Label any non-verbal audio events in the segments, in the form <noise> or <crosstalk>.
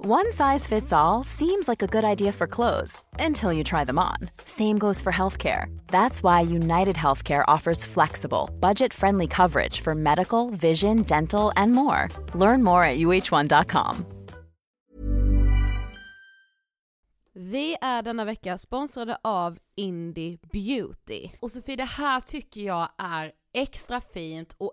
One size fits all seems like a good idea for clothes until you try them on. Same goes for healthcare. That's why United Healthcare offers flexible, budget friendly coverage for medical, vision, dental, and more. Learn more at uh1.com. Vi är denna vecka sponsrade av Indie Beauty. Och Sofie, det här tycker jag är extra fint och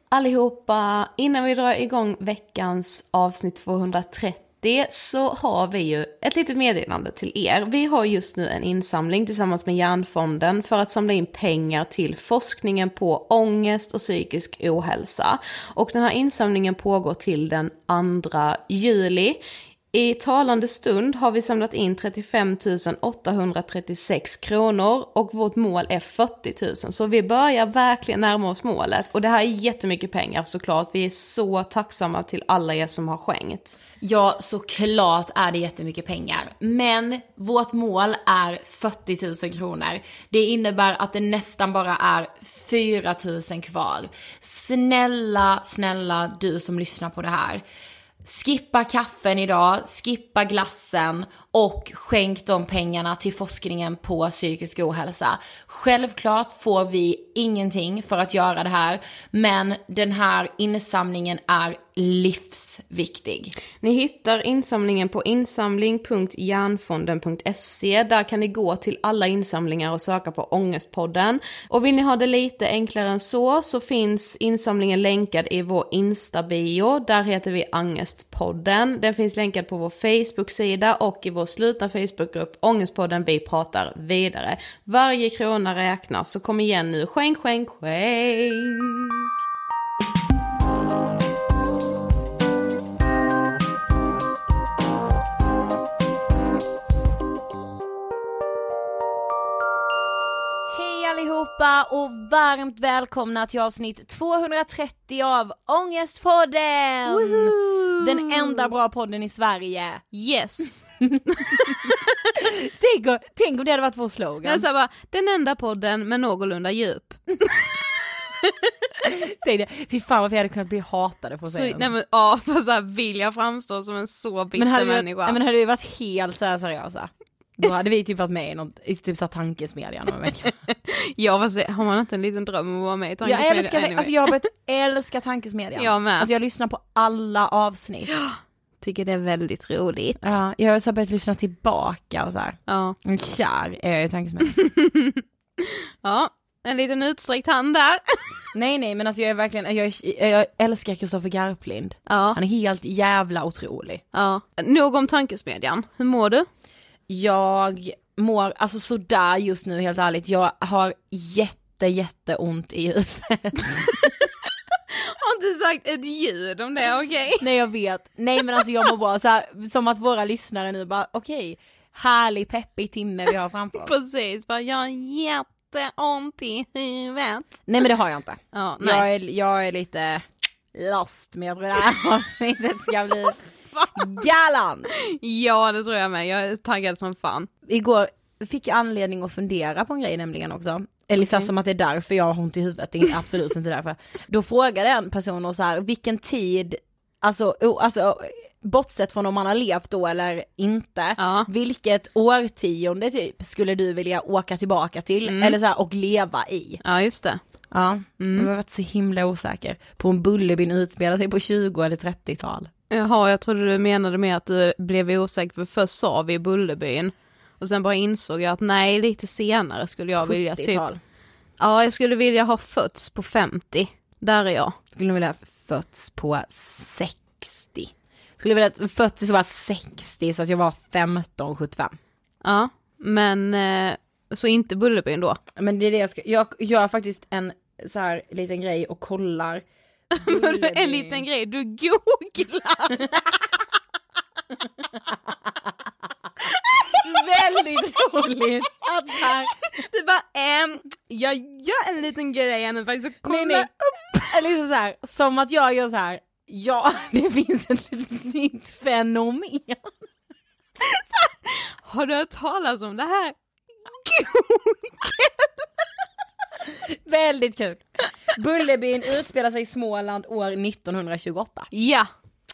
allihopa! Innan vi drar igång veckans avsnitt 230 så har vi ju ett litet meddelande till er. Vi har just nu en insamling tillsammans med Hjärnfonden för att samla in pengar till forskningen på ångest och psykisk ohälsa. Och den här insamlingen pågår till den 2 juli. I talande stund har vi samlat in 35 836 kronor och vårt mål är 40 000. Så vi börjar verkligen närma oss målet. Och det här är jättemycket pengar såklart. Vi är så tacksamma till alla er som har skänkt. Ja, såklart är det jättemycket pengar. Men vårt mål är 40 000 kronor. Det innebär att det nästan bara är 4 000 kvar. Snälla, snälla du som lyssnar på det här. Skippa kaffen idag, skippa glassen och skänk de pengarna till forskningen på psykisk ohälsa. Självklart får vi ingenting för att göra det här, men den här insamlingen är livsviktig. Ni hittar insamlingen på insamling.hjärnfonden.se. Där kan ni gå till alla insamlingar och söka på Ångestpodden. Och vill ni ha det lite enklare än så så finns insamlingen länkad i vår Insta-bio. Där heter vi Angestpodden. Den finns länkad på vår Facebook-sida och i vår slutna Facebookgrupp Ångestpodden Vi pratar vidare. Varje krona räknas så kom igen nu, skänk, skänk, skänk! Allihopa! och varmt välkomna till avsnitt 230 av Ångestpodden! Woohoo! Den enda bra podden i Sverige. Yes. <laughs> Tänk, om- tänk om det hade varit vår Jag slogan. sa bara, den enda podden med någorlunda djup. <laughs> Säg det. Fy fan varför jag hade kunnat bli hatade på att Så, säga nej men ja, <laughs> för så här vill jag framstå som en så bitter men hade vi, människa. men hade vi varit helt så här seriösa, då hade vi typ varit med i något, i typ så här tankesmedjan om en vecka. Ja har man inte en liten dröm om att vara med i Jag Tankesmedjan älskar, anyway? alltså jag har börjat älska tankesmedjan. Jag med. Alltså jag lyssnar på alla avsnitt. <gasps> tycker det är väldigt roligt. Ja, jag har börjat lyssna tillbaka och så här. Ja. Kär är jag i tankesmedjan. <laughs> ja, en liten utsträckt hand där. <laughs> nej nej men alltså jag är verkligen, jag, jag älskar Kristoffer Garplind. Ja. Han är helt jävla otrolig. ja. Nog om Tankesmedjan, hur mår du? Jag mår, alltså sådär just nu helt ärligt, jag har jätte jätte ont i huvudet. <laughs> Har inte sagt ett ljud om det, okej? nej jag vet, nej men alltså jag mår bra, så här, som att våra lyssnare nu bara okej, härlig peppig timme vi har framför oss. Precis, bara jag har jätteont i huvudet. Nej men det har jag inte. Ja, nej. Jag är, jag är lite lost, men jag tror det här avsnittet ska bli galan. Ja det tror jag med, jag är taggad som fan. Igår fick jag anledning att fundera på en grej nämligen också. Eller så här som att det är därför jag har ont i huvudet, det är absolut inte därför. Då frågade en person och så här, vilken tid, alltså, o- alltså bortsett från om man har levt då eller inte, Ja. vilket årtionde typ skulle du vilja åka tillbaka till eller så här, och leva i? Ja just det. Ja, jag har varit så himla osäker på om Bullerbyn utspelar sig på 20 eller 30-tal. Jaha, jag trodde du menade med att du blev osäker för först sa vi Bullerbyn. Och sen bara insåg jag att nej, lite senare skulle jag vilja typ. 70-tal. Ja, jag skulle vilja ha fötts på 50. Där är jag. Skulle vilja ha fötts på 60. Skulle vilja ha fötts så var 60 så att jag var 15, 75. Ja, men eh, så inte Bullerbyn då. Men det är det jag ska, jag gör faktiskt en så här liten grej och kollar. En liten grej, du googlar! Väldigt roligt att så här, Du bara, ehm, jag gör en liten grej nu faktiskt, så kolla nej nej, upp. eller liksom så här, som att jag gör så här. ja <laughs> det finns ett litet nytt fenomen. Har du hört talas om det här? Väldigt kul. Bullerbyn utspelar sig i Småland år 1928. Ja,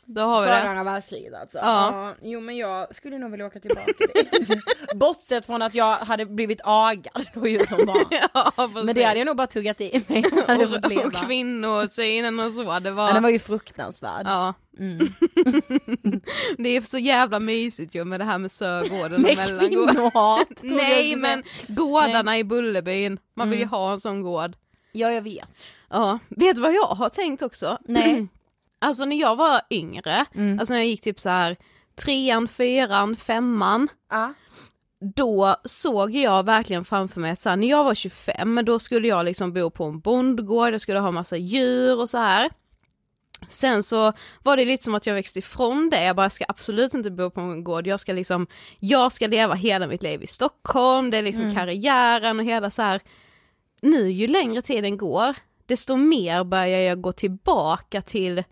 då har vi Före det. andra världskriget alltså. Ja. Jo men jag skulle nog vilja åka tillbaka dit. <laughs> Bortsett från att jag hade blivit agad då ju som barn. <laughs> Ja, precis. Men det hade jag nog bara tuggat i mig. och, och kvinnosynen och så, det var... Ja, den var ju fruktansvärd. Ja. Mm. <laughs> det är så jävla mysigt ju med det här med Sörgården och Mellangården. Nej men gårdarna i Bullerbyn, man vill ju ha en sån gård. Ja jag vet. Ja, vet du vad jag har tänkt också? Nej. <clears throat> Alltså när jag var yngre, Mm. alltså när jag gick typ så här trean, fyran, femman, Ja. då såg jag verkligen framför mig att så här, när jag var 25, då skulle jag liksom bo på en bondgård, jag skulle ha massa djur och så här. Sen så var det lite som att jag växte ifrån det, jag bara ska absolut inte bo på en gård, jag ska liksom, jag ska leva hela mitt liv i Stockholm, det är liksom karriären och hela så här. nu ju längre tiden går, desto mer börjar jag gå tillbaka till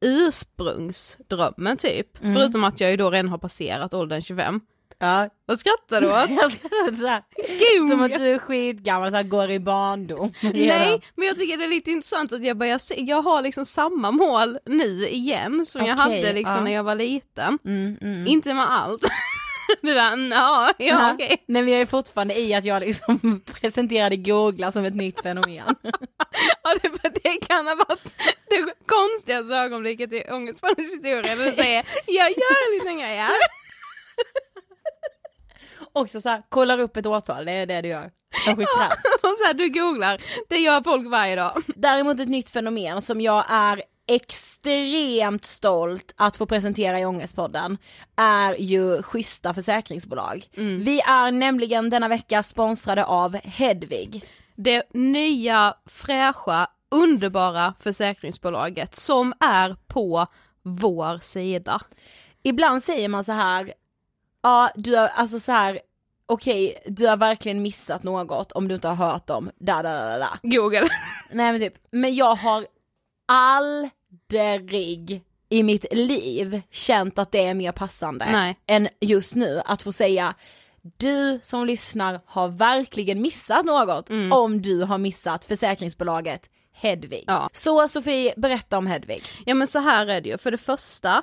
ursprungsdrömmen typ, förutom att jag ju då redan har passerat åldern 25. Ja. Vad skrattar du <laughs> åt? Jag så här. Som att du är skitgammal här, går i barndom. Nej, men jag tycker det är lite intressant att jag börjar se, jag har liksom samma mål nu igen som jag Okej, hade liksom ja. när jag var liten. Mm, mm. Inte med allt. Det där, "Nå, ja, ja okej. Nej men jag är fortfarande i att jag liksom <laughs> presenterade googla som ett nytt fenomen. <laughs> Ja, det, det kan ha varit det konstigaste ögonblicket i Ångestpoddens historia när du säger jag gör en liten grej här. <laughs> Också så här, kollar upp ett årtal, det är det du gör. Kanske krasst. Och så här, du googlar, det gör folk varje dag. Däremot ett nytt fenomen som jag är extremt stolt att få presentera i Ångestpodden är ju schyssta försäkringsbolag. Vi är nämligen denna vecka sponsrade av Hedvig. Det nya, fräscha, underbara försäkringsbolaget som är på vår sida. Ibland säger man så här, ja du har, alltså så här, okej, du har verkligen missat något om du inte har hört dem, da da da da. Google. Nej men typ, men jag har aldrig i mitt liv känt att det är mer passande Nej. än just nu att få säga du som lyssnar har verkligen missat något om du har missat försäkringsbolaget Hedvig. Ja. Så Sofie, berätta om Hedvig. Ja men så här är det ju, för det första,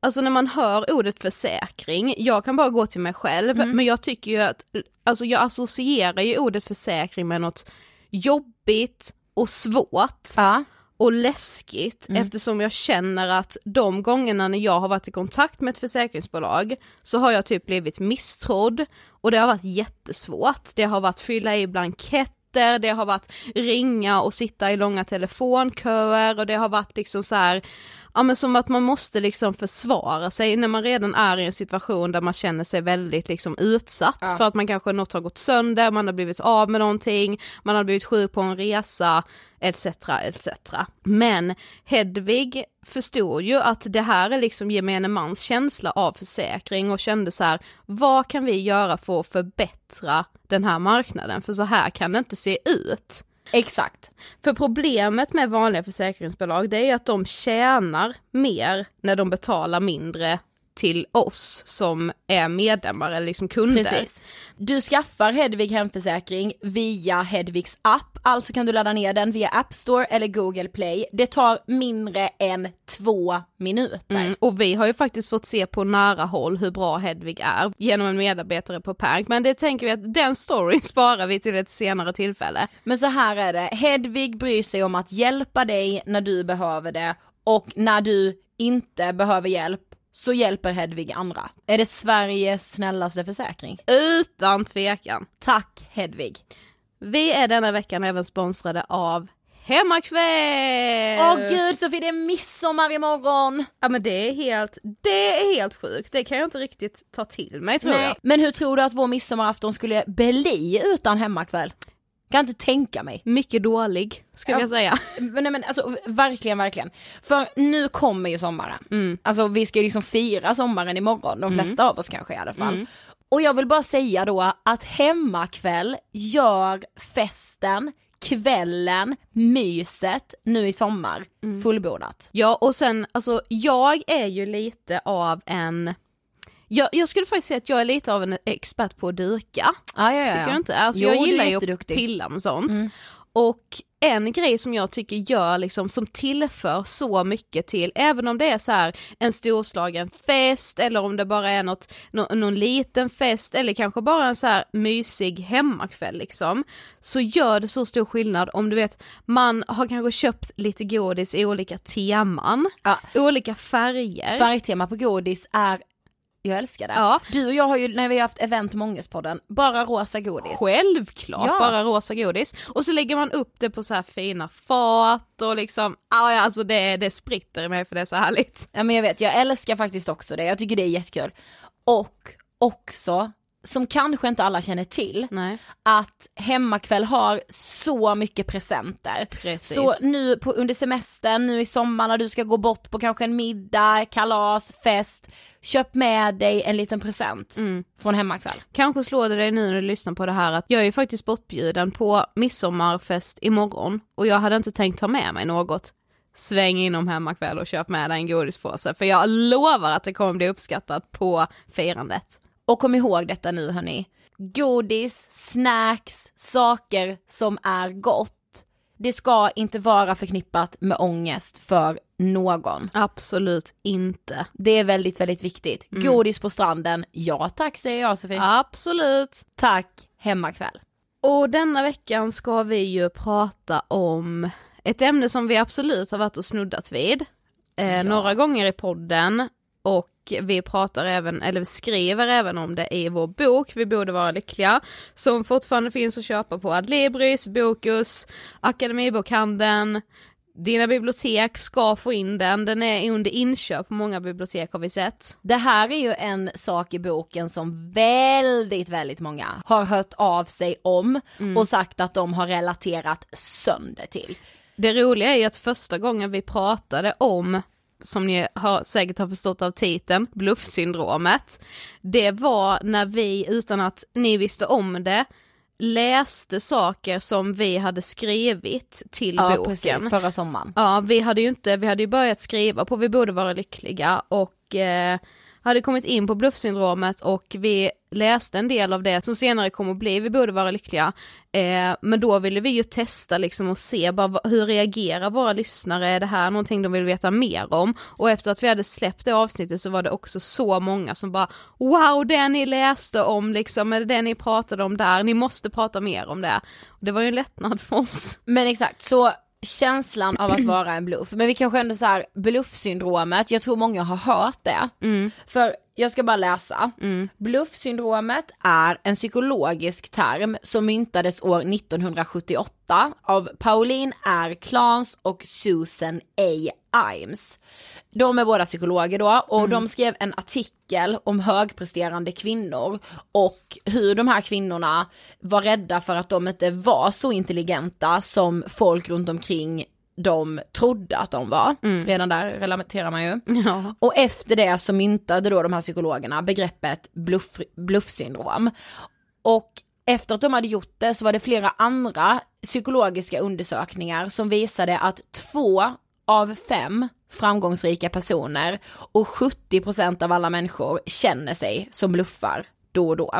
alltså när man hör ordet försäkring, jag kan bara gå till mig själv, men jag tycker ju att, alltså jag associerar ju ordet försäkring med något jobbigt och svårt Ja. Och läskigt eftersom jag känner att de gångerna när jag har varit i kontakt med ett försäkringsbolag så har jag typ blivit misstrodd och det har varit jättesvårt. Det har varit fylla i blanketter, det har varit ringa och sitta i långa telefonköer och det har varit liksom så här ja men som att man måste liksom försvara sig när man redan är i en situation där man känner sig väldigt liksom utsatt för att man kanske något har gått sönder, man har blivit av med någonting, man har blivit sjuk på en resa, etc. etc. Men Hedvig förstod ju att det här är liksom gemene mans känsla av försäkring och kände så här, vad kan vi göra för att förbättra den här marknaden? För så här kan det inte se ut. Exakt. För problemet med vanliga försäkringsbolag det är ju att de tjänar mer när de betalar mindre till oss som är medlemmar eller liksom kunder. Precis. Du skaffar Hedvig hemförsäkring via Hedvigs app, alltså kan du ladda ner den via App Store eller Google Play. Det tar mindre än två minuter. Mm, och vi har ju faktiskt fått se på nära håll hur bra Hedvig är genom en medarbetare på Perk, men det tänker vi att den storyn <laughs> sparar vi till ett senare tillfälle. Men så här är det, Hedvig bryr sig om att hjälpa dig när du behöver det och när du inte behöver hjälp så hjälper Hedvig andra. Är det Sveriges snällaste försäkring? Utan tvekan. Tack Hedvig! Vi är denna veckan även sponsrade av Hemmakväll! Åh gud Sofie det är midsommar imorgon! Ja men det är helt, det är helt sjukt, det kan jag inte riktigt ta till mig tror jag. Men hur tror du att vår midsommarafton skulle bli utan hemmakväll? Kan inte tänka mig. Mycket dålig, ska Ja. jag säga. Men, nej, men alltså verkligen, verkligen. För nu kommer ju sommaren. Alltså vi ska ju liksom fira sommaren imorgon, de flesta av oss kanske i alla fall. Och jag vill bara säga då att hemmakväll gör festen, kvällen, myset nu i sommar fullbordat. Ja och sen, alltså jag är ju lite av en, jag, jag skulle faktiskt säga att jag är lite av en expert på att duka. Ja, ja, ja. Tycker du inte? Alltså Jo, jag gillar ju att pilla med sånt. Och en grej som jag tycker gör liksom, som tillför så mycket till, även om det är så här en storslagen fest eller om det bara är något, nå, någon liten fest eller kanske bara en så här mysig hemmakväll liksom, så gör det så stor skillnad om du vet, man har kanske köpt lite godis i olika teman, Ja. olika färger. Färgtema på godis är jag älskar det. Ja. Du och jag har ju, när vi har haft event med Ångestpodden, bara rosa godis. Självklart, Ja. bara rosa godis. Och så lägger man upp det på så här fina fat och liksom, ja alltså det, det spritter i mig för det är så härligt. Ja men jag vet, jag älskar faktiskt också det, jag tycker det är jättekul. Och också, som kanske inte alla känner till, Nej. att hemmakväll har så mycket presenter. Precis. Så nu på, under semestern, nu i sommar när du ska gå bort på kanske en middag, kalas, fest, köp med dig en liten present Mm. från hemmakväll. Kanske slår det dig nu när du lyssnar på det här att jag är ju faktiskt bortbjuden på midsommarfest imorgon och jag hade inte tänkt ta med mig något. Sväng inom hemmakväll och köp med dig en godispåse för jag lovar att det kommer bli uppskattat på firandet. Och kom ihåg detta nu hörni. Godis, snacks, saker som är gott. Det ska inte vara förknippat med ångest för någon. Absolut inte. Det är väldigt, väldigt viktigt. Godis på stranden, ja tack säger jag Sofie. Absolut. Tack, hemmakväll. Och denna veckan ska vi ju prata om ett ämne som vi absolut har varit och snuddat vid eh, några gånger i podden och vi pratar även, eller vi skriver även om det i vår bok Vi borde vara lyckliga som fortfarande finns att köpa på Adlibris, Bokus, Akademibokhandeln, dina bibliotek ska få in den, den är under inköp på många bibliotek har vi sett. Det här är ju en sak i boken som väldigt, väldigt många har hört av sig om och sagt att de har relaterat sönder till. Det roliga är ju att första gången vi pratade om som ni har, säkert har förstått av titeln, bluffsyndromet. Det var när vi, utan att ni visste om det, läste saker som vi hade skrivit till Ja boken. precis, förra sommaren. Ja, vi hade ju inte, vi hade ju börjat skriva på Vi borde vara lyckliga och eh, hade kommit in på bluffsyndromet och vi läste en del av det som senare kom att bli Vi borde vara lyckliga. Eh, men då ville vi ju testa liksom och se bara hur reagerar våra lyssnare, är det här någonting de vill veta mer om? Och efter att vi hade släppt det avsnittet så var det också så många som bara Wow, det ni läste om liksom, eller det ni pratade om där, ni måste prata mer om det. Och det var ju en lättnad för oss. Men exakt, så känslan av att <clears throat> vara en bluff, men vi kanske ändå så här bluffsyndromet, jag tror många har hört det. För jag ska bara läsa. Bluffsyndromet är en psykologisk term som myntades år 1978 av Pauline R. Clance och Susan A. Imes. De är båda psykologer då och de skrev en artikel om högpresterande kvinnor och hur de här kvinnorna var rädda för att de inte var så intelligenta som folk runt omkring de trodde att de var. Redan där relaterar man ju. Ja. Och efter det så myntade då de här psykologerna begreppet bluff, bluffsyndrom. Och efter att de hade gjort det så var det flera andra psykologiska undersökningar som visade att två av fem framgångsrika personer och 70% av alla människor känner sig som bluffar då och då.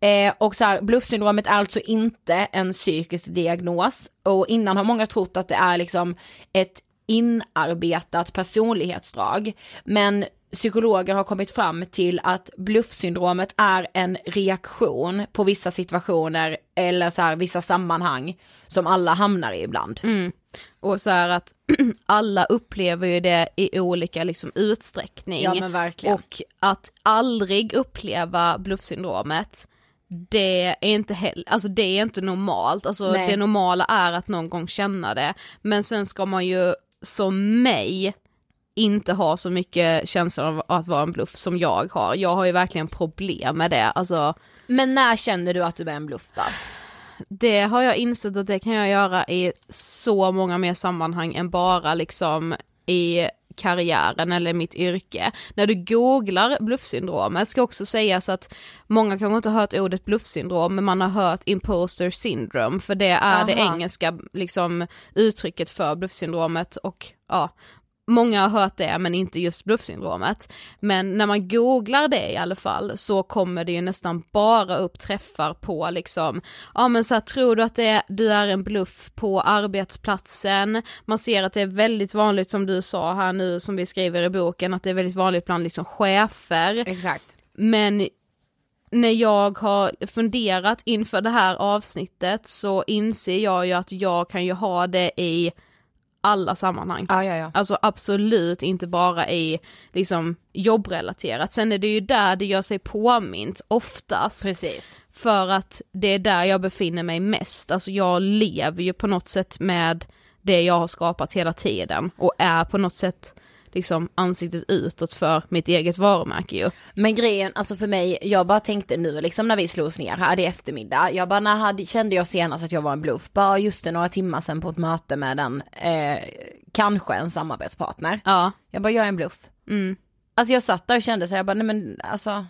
Eh, och så här, bluffsyndromet är alltså inte en psykisk diagnos och innan har många trott att det är liksom ett inarbetat personlighetsdrag. Men psykologer har kommit fram till att bluffsyndromet är en reaktion på vissa situationer eller så här, vissa sammanhang som alla hamnar i ibland. Mm. Och så här att <clears throat> alla upplever ju det i olika liksom utsträckning. Ja, men verkligen. Och att aldrig uppleva bluffsyndromet, det är inte heller, alltså det är inte normalt, alltså Nej. det normala är att någon gång känna det. Men sen ska man ju som mig inte ha så mycket känsla av att vara en bluff som jag har. Jag har ju verkligen problem med det, alltså Men när känner du att du är en bluff då? Det har jag insett att det kan jag göra i så många mer sammanhang än bara liksom i karriären eller mitt yrke. När du googlar bluffsyndromet ska också sägas att många kanske inte har hört ordet bluffsyndrom men man har hört imposter syndrome för det är det Aha. engelska liksom uttrycket för bluffsyndromet och ja Många har hört det men inte just bluffsyndromet. Men när man googlar det i alla fall så kommer det ju nästan bara upp träffar på liksom, ja men så här, tror du att det är, du är en bluff på arbetsplatsen? Man ser att det är väldigt vanligt som du sa här nu som vi skriver i boken att det är väldigt vanligt bland liksom chefer. Exakt. Men när jag har funderat inför det här avsnittet så inser jag ju att jag kan ju ha det i alla sammanhang. Ja, ja, ja. Alltså absolut inte bara i liksom jobbrelaterat. Sen är det ju där det gör sig påmint oftast. Precis. För att det är där jag befinner mig mest. Alltså jag lever ju på något sätt med det jag har skapat hela tiden och är på något sätt liksom ansiktet utåt för mitt eget varumärke ju. Men grejen, alltså för mig, jag bara tänkte nu liksom när vi slogs ner här i eftermiddag, jag bara när hade, kände jag senast att jag var en bluff, bara just det några timmar sedan på ett möte med en, eh, kanske en samarbetspartner. Ja. Jag bara, jag är en bluff. Mm. Alltså jag satt där och kände så här, jag bara, nej men alltså,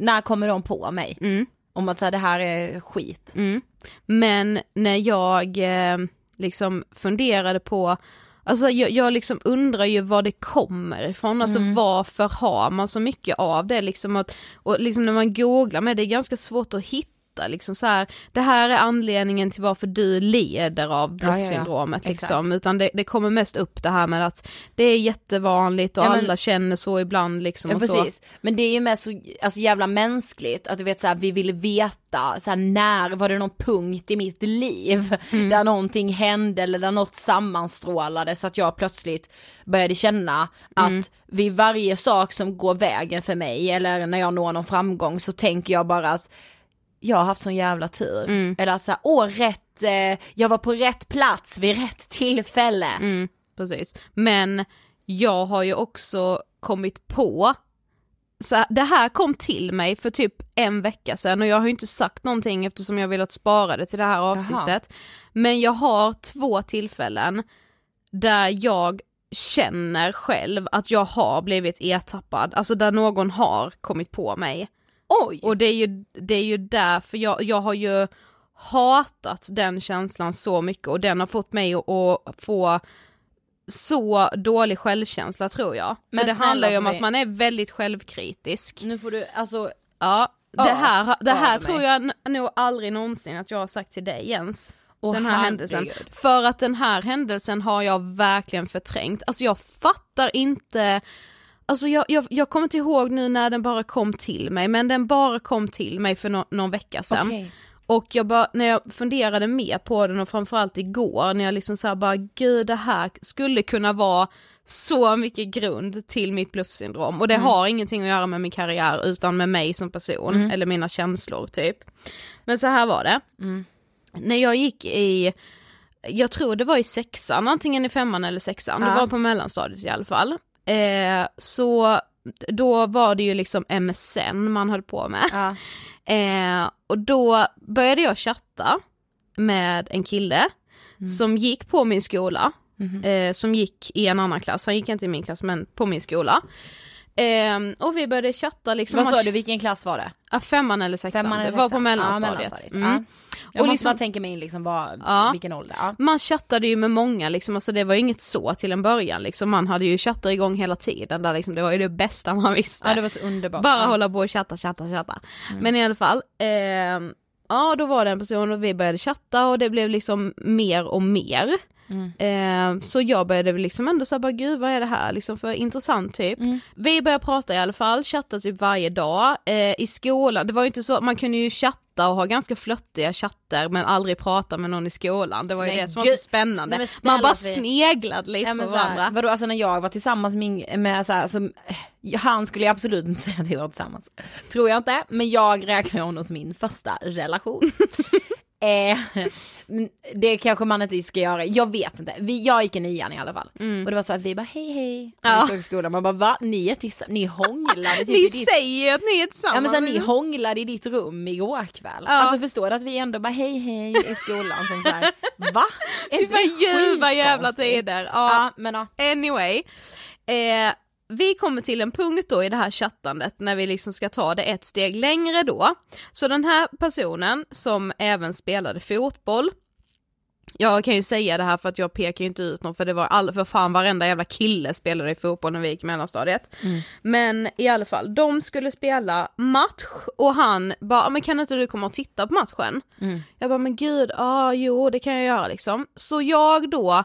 när kommer de på mig? Mm. Om att säga det här är skit. Mm. Men när jag eh, liksom funderade på Alltså jag, jag liksom undrar ju var det kommer ifrån, alltså varför har man så mycket av det liksom att, och liksom när man googlar med det är ganska svårt att hitta liksom så här, det här är anledningen till varför du lider av Ja, ja, ja. bluffsyndromet liksom, utan det, det kommer mest upp det här med att det är jättevanligt och men- alla känner så ibland liksom och så. precis, men det är ju mest så alltså, jävla mänskligt att du vet såhär, vi vill veta så här, när var det någon punkt i mitt liv där någonting hände eller där något sammanstrålade så att jag plötsligt började känna att vid varje sak som går vägen för mig eller när jag når någon framgång så tänker jag bara att jag har haft sån jävla tur. Eller att såhär, åh rätt, eh, jag var på rätt plats vid rätt tillfälle. Mm, precis. Men jag har ju också kommit på, så det här kom till mig för typ en vecka sedan och jag har ju inte sagt någonting eftersom jag velat spara det till det här avsnittet. Men jag har två tillfällen där jag känner själv att jag har blivit ertappad, alltså där någon har kommit på mig. Oj! Och det är ju, det är ju därför jag, jag har ju hatat den känslan så mycket och den har fått mig att, få så dålig självkänsla tror jag. Men För det handlar ju om att man är väldigt självkritisk. Nu får du, alltså, Ja, det här, det här tror jag nog aldrig någonsin att jag har sagt till dig Jens. Åh, den här händelsen. herregud. För att den här händelsen har jag verkligen förträngt. Alltså jag fattar inte, alltså jag, jag, jag kommer inte ihåg nu när den bara kom till mig, men den bara kom till mig för nå- någon vecka sedan. okej. Och jag bara, när jag funderade mer på den och framförallt igår när jag liksom såhär bara, gud det här skulle kunna vara så mycket grund till mitt bluffsyndrom och det har ingenting att göra med min karriär utan med mig som person eller mina känslor typ. Men så här var det. När jag gick i, jag tror det var i sexan, antingen i femman eller sexan, det Ja. var på mellanstadiet i alla fall. Eh, så då var det ju liksom MSN man höll på med. Ja. <laughs> Eh, och då började jag chatta med en kille som gick på min skola, eh, som gick i en annan klass, han gick inte i min klass men på min skola. Eh, och vi började chatta liksom. Vad sa du, vilken klass var det? Ja, femman eller sexan, Femman eller det var på mellanstadiet. Ja, mellanstadiet. Mm. Ja. Jag Och måste liksom- bara tänka mig in liksom vad, Ja. vilken ålder. Ja. Man chattade ju med många liksom, alltså det var ju inget så till en början liksom, man hade ju chattar igång hela tiden där liksom, det var ju det bästa man visste. ja, det var så underbart. Bara ja. hålla på och chatta, chatta, chatta. Men i alla fall, ehm, ja då var det en person och vi började chatta och det blev liksom mer och mer. Ehm, så jag började liksom ändå säga bara gud vad är det här liksom för intressant typ. Vi började prata i alla fall, chatta typ varje dag. Eh, I skolan, det var ju inte så, man kunde ju chatta och ha ganska flöttiga chatter men aldrig prata med någon i skolan. Det var ju Men det som var gud. så spännande. Nej, man bara Sofie. sneglade lite Ja, på här, varandra. vadå, alltså när jag var tillsammans med, med så här, som, han skulle jag absolut inte <laughs> säga att vi var tillsammans. Tror jag inte, men jag räknar honom som min första relation. Eh, det kanske man inte ska göra, jag vet inte. Vi, jag gick i nian i alla fall. Och det var så att vi bara hej hej, Ja. vi i skolan, man bara va? Ni är tillsammans, ni hånglade typ Ni ditt säger att ni är tillsammans. Ja men sen ni hånglade i ditt rum igår kväll. Ja. Alltså förstår du att vi ändå bara hej hej i skolan som såhär, <laughs> va? Är det ljuva jävla tider. Ja. Ja men ja. Anyway, eh, vi kommer till en punkt då i det här chattandet när vi liksom ska ta det ett steg längre då. Så den här personen som även spelade fotboll, jag kan ju säga det här för att jag pekar ju inte ut någon för det var all, för fan varenda jävla kille spelade i fotboll när vi gick i mellanstadiet. Men i alla fall, de skulle spela match och han bara, men kan inte du komma och titta på matchen? Jag bara, men gud, ja jo det kan jag göra liksom. Så jag då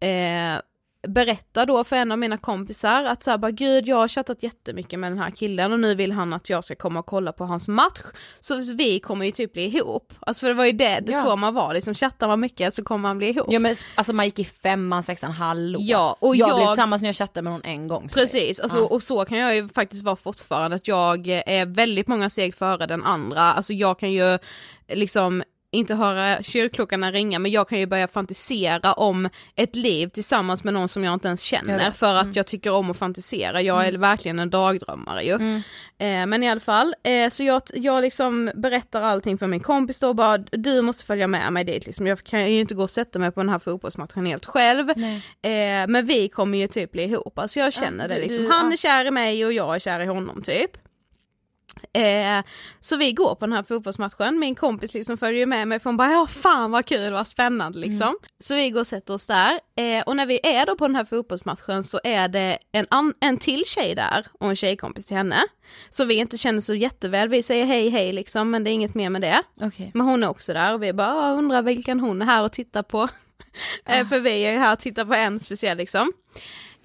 eh, berättar då för en av mina kompisar att så här, bara gud jag har chattat jättemycket med den här killen och nu vill han att jag ska komma och kolla på hans match. Så vi kommer ju typ bli ihop. Alltså för det var ju det, det Ja. så man var liksom, chattar man mycket så kommer man bli ihop. Ja men alltså man gick i femman, sexan, hallå. Ja, och jag, jag- blev tillsammans när jag chattade med någon en gång. Precis, alltså, Ja. och så kan jag ju faktiskt vara fortfarande att jag är väldigt många steg före den andra, alltså jag kan ju liksom inte höra kyrkklockorna ringa men jag kan ju börja fantisera om ett liv tillsammans med någon som jag inte ens känner för att Mm. jag tycker om att fantisera, jag är verkligen en dagdrömmare ju. Mm. Eh, men i alla fall, eh, så jag, jag liksom berättar allting för min kompis då bara du måste följa med mig dit liksom, jag kan ju inte gå och sätta mig på den här fotbollsmatchen helt själv. Eh, men vi kommer ju typ bli ihop, alltså jag känner Ja, det liksom. du- Han ja. är kär i mig och jag är kär i honom typ. Eh, så vi går på den här fotbollsmatchen, min kompis liksom följer med mig för hon bara ja fan vad kul, vad spännande liksom. Så vi går och sätter oss där eh, och när vi är då på den här fotbollsmatchen så är det en, an- en till tjej där och en tjejkompis till henne. Så vi inte känner så jätteväl, vi säger hej hej liksom men det är inget mer med det. Okej. Men hon är också där och vi bara "Ah, undrar vilken hon är här och tittar på. Eh, För vi är ju här och tittar på en speciell liksom.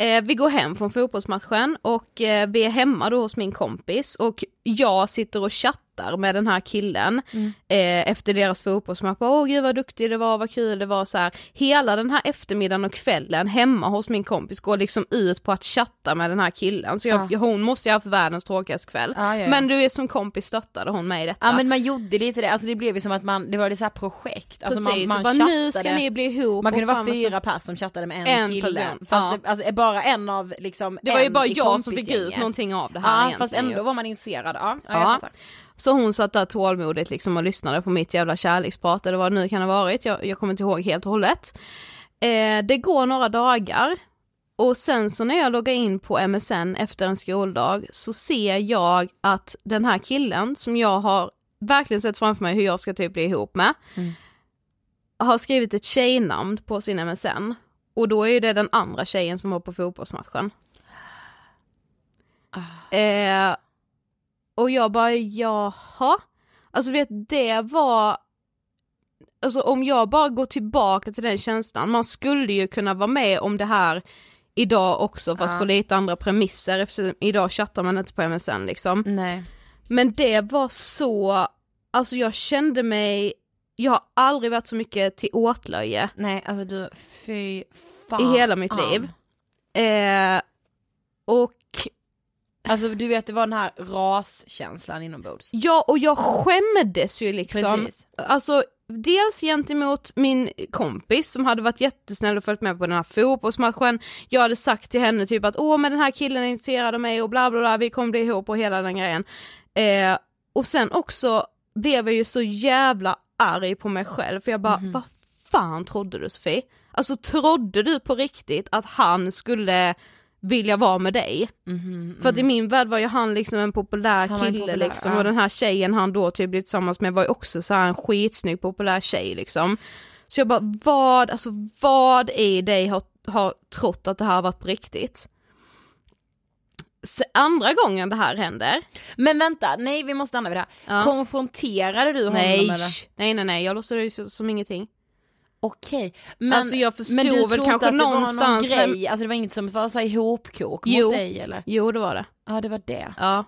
Eh, vi går hem från fotbollsmatchen och eh, vi är hemma då hos min kompis och jag sitter och chattar med den här killen eh, efter deras fotbollsmatch. Åh gud vad duktig det var, vad kul det var så här. Hela den här eftermiddagen och kvällen hemma hos min kompis går liksom ut på att chatta med den här killen. Så jag, Ja. hon måste ju ha haft världens tråkigaste kväll. Ja, ja. Men du är som kompis stöttade hon mig i detta. Ja men man gjorde lite det, alltså det blev ju som att man, det var det så här projekt. Alltså Precis, man, man bara, nu ska chattade. ni bli ihop. Man kunde vara fyra pers som chattade med en, En kille. person, Fast det, alltså, bara en av liksom Det var ju bara jag som fick ut någonting av det här Ja fast ändå ju. var man intresserad. Ja, ja, jag Ja. Så hon satt där tålmodigt liksom och lyssnade på mitt jävla kärleksprat eller vad det nu kan ha varit, jag, jag kommer inte ihåg helt och hållet. Eh, det går några dagar och sen så när jag loggar in på MSN efter en skoldag så ser jag att den här killen som jag har verkligen sett framför mig hur jag ska typ bli ihop med, Mm. har skrivit ett tjejnamn på sin MSN. Och då är det den andra tjejen som var på fotbollsmatchen. Eh, och jag bara, jaha? Alltså vet, det var... Alltså om jag bara går tillbaka till den känslan, man skulle ju kunna vara med om det här idag också fast Ja. på lite andra premisser eftersom idag chattar man inte på MSN liksom. Nej. Men det var så, alltså jag kände mig, jag har aldrig varit så mycket till åtlöje Nej, alltså du, fy fan. i hela mitt liv. Eh, och Alltså du vet det var den här raskänslan inombords. ja, och jag skämdes ju liksom. Precis. Alltså dels gentemot min kompis som hade varit jättesnäll och följt med på den här fotbollsmatchen. Jag hade sagt till henne typ att åh men den här killen är intresserad av mig och bla bla bla, vi kommer bli ihop och hela den grejen. Eh, och sen också blev jag ju så jävla arg på mig själv för jag bara, vad fan trodde du Sofie? Alltså trodde du på riktigt att han skulle vilja vara med dig? För att i min värld var ju han liksom en populär Han kille populär, liksom ja. och den här tjejen han då typ blev tillsammans med var ju också så här en skitsnygg populär tjej liksom. Så jag bara, vad, alltså vad i dig har, har trott att det här har varit på riktigt? Så andra gången det här händer, Men vänta, nej vi måste stanna vid det här. Ja. Konfronterade du honom nej, eller? nej nej nej, jag låtsades som ingenting. Okej, men, Alltså, jag förstod men du väl tror kanske att det var någon men- grej, alltså det var inget som var så här ihopkok Jo. mot dig eller? Jo det var det. Ja det var det. Ja.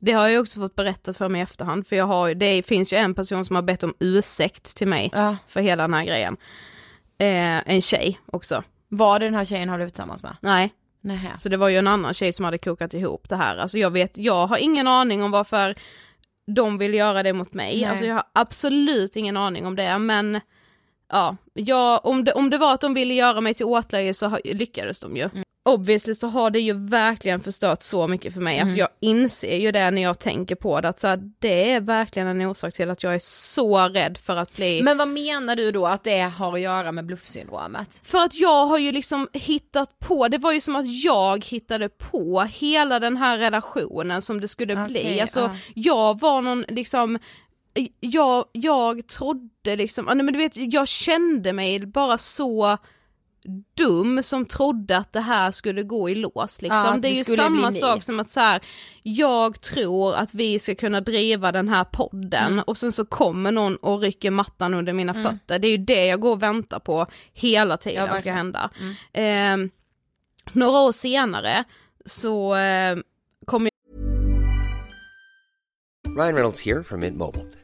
Det har jag också fått berättat för mig i efterhand, för jag har, det finns ju en person som har bett om ursäkt till mig Ja. för hela den här grejen. Eh, en tjej också. Var det den här tjejen har du tillsammans med? Nej, Nähä. så det var ju en annan tjej som hade kokat ihop det här. Alltså jag vet, jag har ingen aning om varför de vill göra det mot mig. Nej. Alltså jag har absolut ingen aning om det, men ja, jag, om, det, om det var att de ville göra mig till åtlöje så lyckades de ju. Obviously så har det ju verkligen förstört så mycket för mig, alltså jag inser ju det när jag tänker på det, att så här, det är verkligen en orsak till att jag är så rädd för att bli Men vad menar du då att det har att göra med bluffsyndromet? För att jag har ju liksom hittat på, det var ju som att jag hittade på hela den här relationen som det skulle Okej, bli. Alltså ja. jag var någon liksom, jag, jag trodde liksom, nej, men du vet jag kände mig bara så dum som trodde att det här skulle gå i lås liksom. Ja, att det är det ju samma sak som att så här, jag tror att vi ska kunna driva den här podden Mm. och sen så kommer någon och rycker mattan under mina fötter. Det är ju det jag går och väntar på hela Ja, tiden ska hända. Eh, några år senare så eh, kom Ryan Reynolds here from Mint Mobile.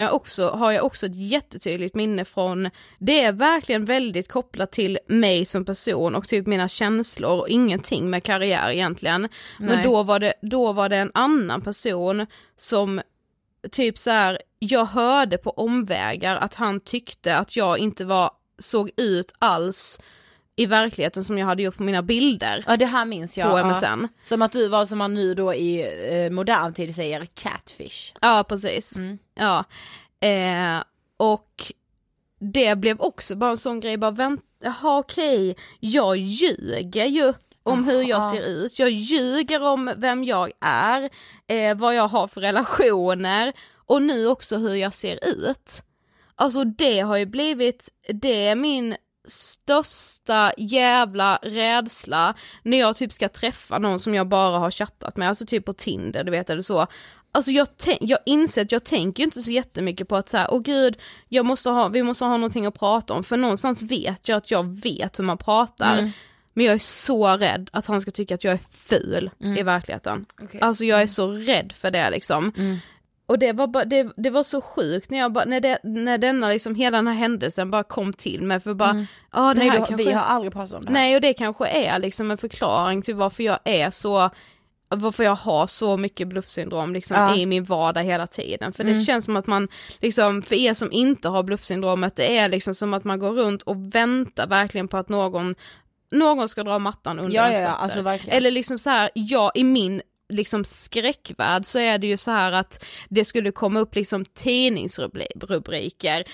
Jag också, har jag också ett jättetydligt minne från, det är verkligen väldigt kopplat till mig som person och typ mina känslor och ingenting med karriär egentligen. Men Nej. då var, det, då var det en annan person som typ så här, jag hörde på omvägar att han tyckte att jag inte var, såg ut alls i verkligheten som jag hade gjort på mina bilder. Ja det här minns jag. På ja. MSN. Som att du var som man nu då i eh, modern tid säger catfish. Ja precis. Mm. Ja. Eh, och det blev också bara en sån grej, bara vänta, jaha okej, jag ljuger ju om hur jag ser ut, jag ljuger om vem jag är, eh, vad jag har för relationer och nu också hur jag ser ut. Alltså det har ju blivit, det är min största jävla rädsla när jag typ ska träffa någon som jag bara har chattat med, alltså typ på Tinder du vet eller så. Alltså jag, jag inser att jag tänker inte så jättemycket på att så här, åh gud, jag måste ha, vi måste ha någonting att prata om, för någonstans vet jag att jag vet hur man pratar. Men jag är så rädd att han ska tycka att jag är ful i verkligheten. Okej. Alltså jag är så rädd för det liksom. Och det var, bara, det, det var så sjukt när jag bara, när, det, när denna liksom, hela den här händelsen bara kom till mig för bara, ja det Nej, här du, kanske... vi har aldrig pratat om det här. Nej och det kanske är liksom en förklaring till varför jag är så varför jag har så mycket bluffsyndrom liksom Ja. i min vardag hela tiden. För det känns som att man, liksom, för er som inte har bluffsyndromet, det är liksom som att man går runt och väntar verkligen på att någon, någon ska dra mattan under Ja, ens ja, alltså. Eller liksom så här, jag i min liksom skräckvärld så är det ju så här att det skulle komma upp liksom tidningsrubriker,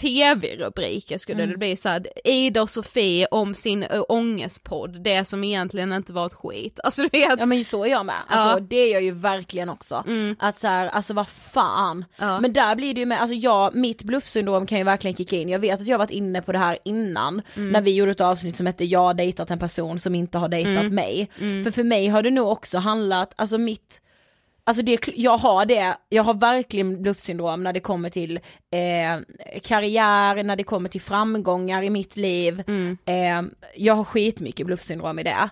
tv-rubriker skulle Mm. det bli så här, Ida och Sofie om sin ö, ångestpodd, det som egentligen inte var ett skit. Alltså du vet, Ja men så är jag med, alltså Ja. det är jag ju verkligen också. Att så här, alltså vad fan. Ja. Men där blir det ju med, alltså jag, mitt bluffsyndrom kan ju verkligen kicka in. Jag vet att jag varit inne på det här innan, när vi gjorde ett avsnitt som hette jag dejtat en person som inte har dejtat mig. För för mig har det nog också handlat, alltså mitt Alltså det, jag har det, jag har verkligen bluffsyndrom när det kommer till eh, karriär, när det kommer till framgångar i mitt liv. Eh, jag har skitmycket bluffsyndrom i det.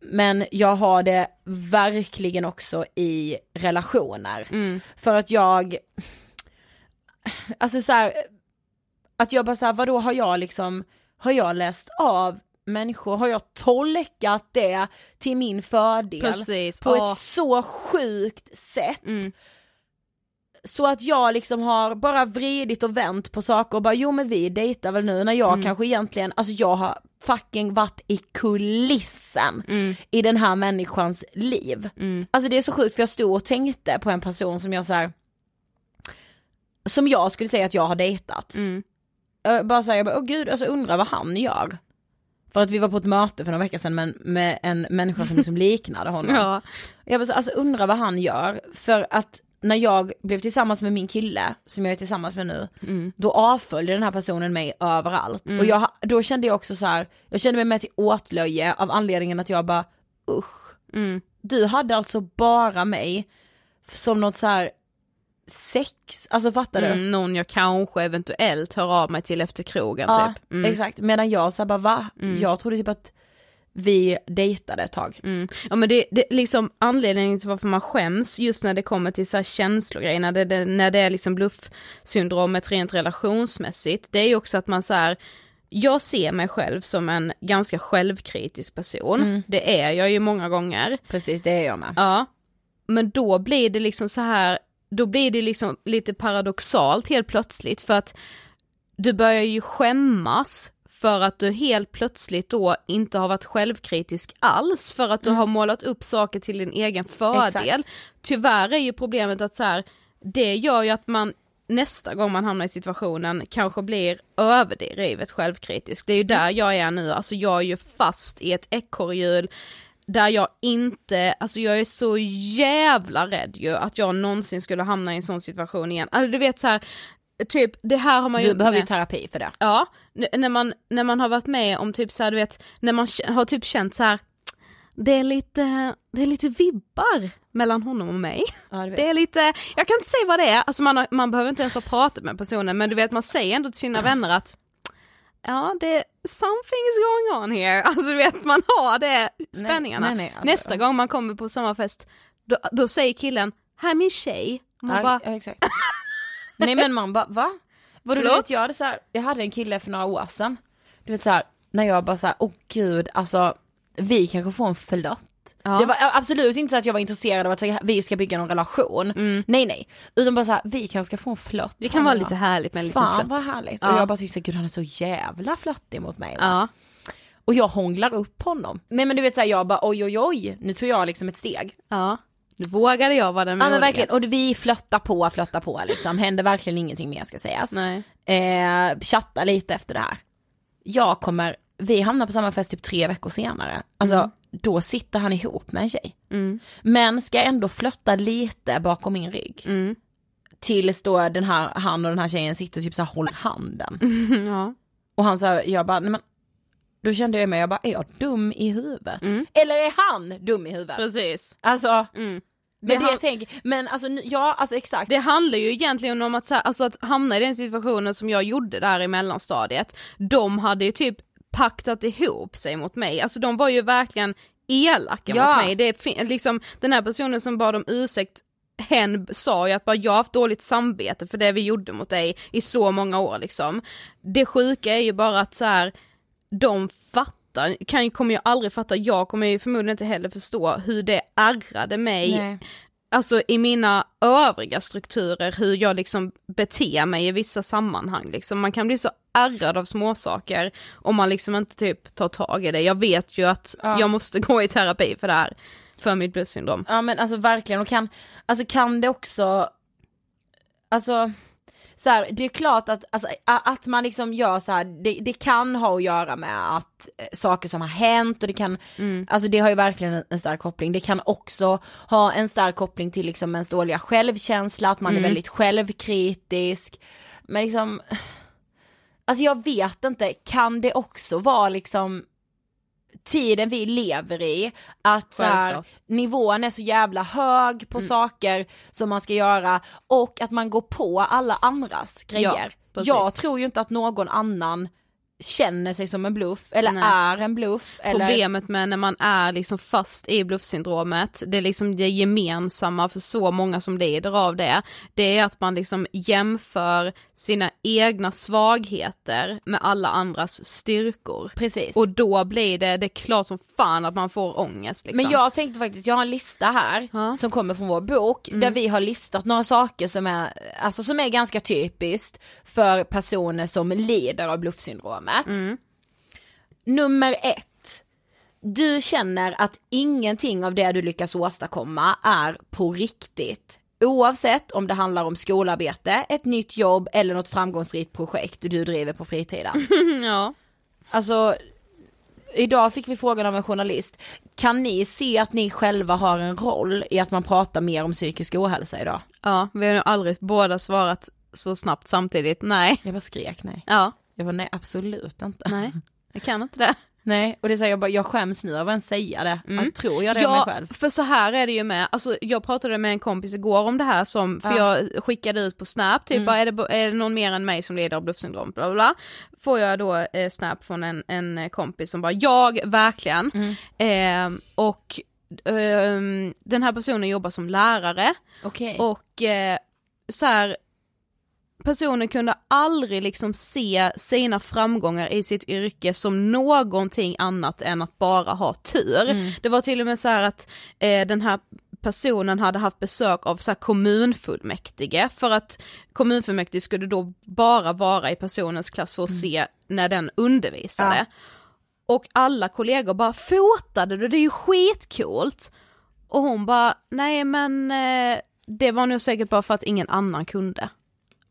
Men jag har det verkligen också i relationer. För att jag, alltså så här, att jag bara såhär, vadå har jag liksom, har jag läst av människor, har jag tolkat det till min fördel Precis, på ja. ett så sjukt sätt. Så att jag liksom har bara vridit och vänt på saker och bara jo men vi dejtar väl nu när jag kanske egentligen, alltså jag har fucking varit i kulissen i den här människans liv. Alltså det är så sjukt för jag stod och tänkte på en person som jag så här, som jag skulle säga att jag har dejtat. Jag bara säger, åh gud, alltså undrar vad han gör. För att vi var på ett möte för några veckor sedan med, med en människa som liksom <laughs> liknade honom. ja. Jag bara, så, alltså undrar vad han gör, för att när jag blev tillsammans med min kille, som jag är tillsammans med nu, då avföljde den här personen mig överallt. Och jag, då kände jag också så här, jag kände mig med till åtlöje av anledningen att jag bara, usch. Du hade alltså bara mig som något så här sex, alltså fattar du? Mm, någon jag kanske eventuellt hör av mig till efter krogen Ja, typ. Mm. exakt. Medan jag så här bara va? Jag trodde typ att vi dejtade ett tag. Mm. Ja men det, det liksom anledningen till varför man skäms just när det kommer till så här känslogrejer, när det, det, när det är liksom bluffsyndromet rent relationsmässigt, det är ju också att man så här jag ser mig själv som en ganska självkritisk person, det är jag ju många gånger. Precis, det är jag med. Ja, men då blir det liksom så här, då blir det liksom lite paradoxalt helt plötsligt för att du börjar ju skämmas för att du helt plötsligt då inte har varit självkritisk alls för att du har målat upp saker till din egen fördel. Exakt. Tyvärr är ju problemet att så här, det gör ju att man nästa gång man hamnar i situationen kanske blir överdrivet självkritisk. Det är ju där jag är nu, alltså jag är ju fast i ett ekorrhjul där jag inte, alltså jag är så jävla rädd ju att jag någonsin skulle hamna i en sån situation igen. Alltså du vet så här, typ det här har man ju Du behöver ju med- terapi för det. Ja, när man, när man har varit med om typ så här, du vet, när man har typ känt så här. Det är lite, det är lite vibbar mellan honom och mig. Ja, du vet. Det är lite, jag kan inte säga vad det är, alltså man, har, man behöver inte ens ha pratat med personen men du vet man säger ändå till sina vänner att Ja det, something is going on here, <laughs> alltså du vet man har det spänningarna. nej, nej, alltså, Nästa gång man kommer på samma fest, då, då säger killen, här är min tjej, man Ja, bara, ja, exakt. Nej men man bara, va? Vadå, du vet jag hade så här, jag hade en kille för några år sedan, du vet så här, när jag bara så här, åh gud, alltså vi kanske får en flört. Ja. Det var absolut inte så att jag var intresserad av att säga, vi ska bygga någon relation, nej nej, utan bara så här, vi kanske ska få en flört. det kan vara lite härligt med en liten Fan flört. vad härligt, Ja. och jag bara tyckte gud han är så jävla flörtig mot mig. Ja. och jag hånglar upp honom. Men, men du vet såhär, jag bara oj oj oj, nu tog jag liksom ett steg. Ja. Nu vågade jag vara den Ja men verkligen, och vi flöttar på, flöttar på liksom, händer verkligen ingenting mer ska sägas. Nej. Eh, chatta lite efter det här. Jag kommer, vi hamnar på samma fest typ tre veckor senare. Alltså då sitter han ihop med en tjej. Men ska ändå flötta lite bakom min rygg. Tills då den här, han och den här tjejen sitter och typ så här håller handen. <laughs> Ja. Och han sa, jag bara, nej men då kände jag mig, jag bara, är jag dum i huvudet? Eller är han dum i huvudet? Precis. Alltså, Det men det han- jag tänker, men alltså ja, alltså exakt. Det handlar ju egentligen om att, så här, alltså att hamna i den situationen som jag gjorde där i mellanstadiet. De hade ju typ paktat ihop sig mot mig, alltså de var ju verkligen elaka Ja. mot mig. Det är liksom den här personen som bad om ursäkt hen sa ju att bara jag har haft dåligt samvete för det vi gjorde mot dig i så många år liksom. Det sjuka är ju bara att så här, de fattar, kan, kommer ju aldrig fatta, jag kommer ju förmodligen inte heller förstå hur det ärrade mig Nej. alltså i mina övriga strukturer hur jag liksom beter mig i vissa sammanhang liksom. Man kan bli så ärrad av småsaker om man liksom inte typ tar tag i det. Jag vet ju att jag måste <laughs> gå i terapi för det här, för mitt bluessyndrom. Ja men alltså verkligen, och kan, alltså kan det också, alltså så här, det är klart att, alltså, att man liksom gör så här, det, det kan ha att göra med att eh, saker som har hänt och det kan, alltså det har ju verkligen en, stark koppling. Det kan också ha en stark koppling till liksom ens dåliga självkänsla, att man är väldigt självkritisk. Men liksom, alltså jag vet inte, kan det också vara liksom tiden vi lever i, att så här, nivån är så jävla hög på saker som man ska göra och att man går på alla andras grejer. precis. jag tror ju inte att någon annan känner sig som en bluff eller Nej. är en bluff. Eller... Problemet med när man är liksom fast i bluffsyndromet, det är liksom det gemensamma för så många som lider av det, det är att man liksom jämför sina egna svagheter med alla andras styrkor. Precis. Och då blir det, det är klart som fan att man får ångest liksom. Men jag tänkte faktiskt, jag har en lista här. Mm. som kommer från vår bok där vi har listat några saker som är, alltså som är ganska typiskt för personer som lider av bluffsyndromet. Mm. Nummer ett. Du känner att ingenting av det du lyckas åstadkomma är på riktigt. Oavsett om det handlar om skolarbete, ett nytt jobb eller något framgångsrikt projekt du driver på fritiden. <laughs> ja. Alltså, idag fick vi frågan av en journalist, kan ni se att ni själva har en roll i att man pratar mer om psykisk ohälsa idag? ja, vi har nog aldrig båda svarat så snabbt samtidigt, nej. Jag bara skrek nej. Ja, Jag bara nej absolut inte. nej, <laughs> jag kan inte det. Nej, och det säger jag bara, jag skäms nu över att säga det. Jag tror jag det om mig Ja, själv? för så här är det ju med, alltså jag pratade med en kompis igår om det här som, för Ja. jag skickade ut på snap, typ bara, är, det, är det någon mer än mig som lider av bluffsyndrom, bla bla bla. Får jag då eh, snap från en, en kompis som bara, jag verkligen, eh, och ehm, den här personen jobbar som lärare, Okej. och eh, så här, personen kunde aldrig liksom se sina framgångar i sitt yrke som någonting annat än att bara ha tur. Det var till och med så här att eh, den här personen hade haft besök av så kommunfullmäktige för att kommunfullmäktige skulle då bara vara i personens klass för att se när den undervisade. Ja. Och alla kollegor bara fotade du, det är ju skitcoolt. Och hon bara, nej men eh, det var nog säkert bara för att ingen annan kunde.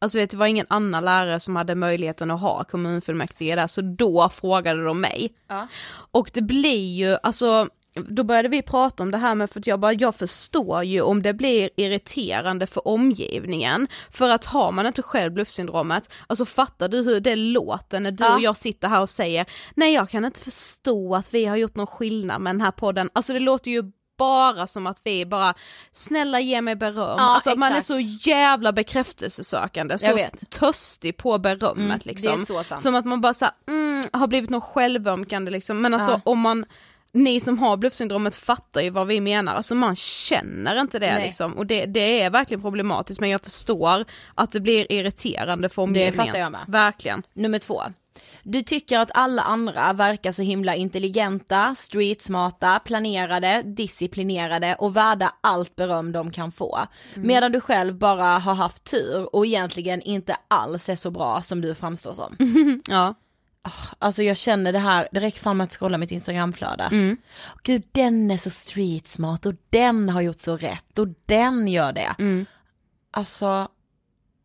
Alltså vet det var ingen annan lärare som hade möjligheten att ha kommunfullmäktige där, så då frågade de mig. Ja. Och det blir ju, alltså, då började vi prata om det här med, för att jag bara, jag förstår ju om det blir irriterande för omgivningen, för att har man inte själv bluffsyndromet, alltså fattar du hur det låter när du Ja. och jag sitter här och säger, nej jag kan inte förstå att vi har gjort någon skillnad med den här podden, alltså det låter ju bara som att vi bara, snälla ge mig beröm. Ja, alltså att man är exakt. så jävla bekräftelsesökande, så törstig på berömmet Mm, liksom. det. Som att man bara såhär, mm, har blivit något självömkande liksom, men alltså Ja. om man ni som har bluffsyndromet fattar ju vad vi menar, alltså man känner inte det Nej. liksom och det, det är verkligen problematiskt men jag förstår att det blir irriterande för omgivningen. fattar jag med. Verkligen. Nummer två. Du tycker att alla andra verkar så himla intelligenta, streetsmarta, planerade, disciplinerade och värda allt beröm de kan få. Medan du själv bara har haft tur och egentligen inte alls är så bra som du framstår som. <laughs> Ja. Alltså jag känner det här, det räcker fan med att scrolla mitt instagramflöde. Mm. Gud den är så street smart och den har gjort så rätt och den gör det. Mm. Alltså,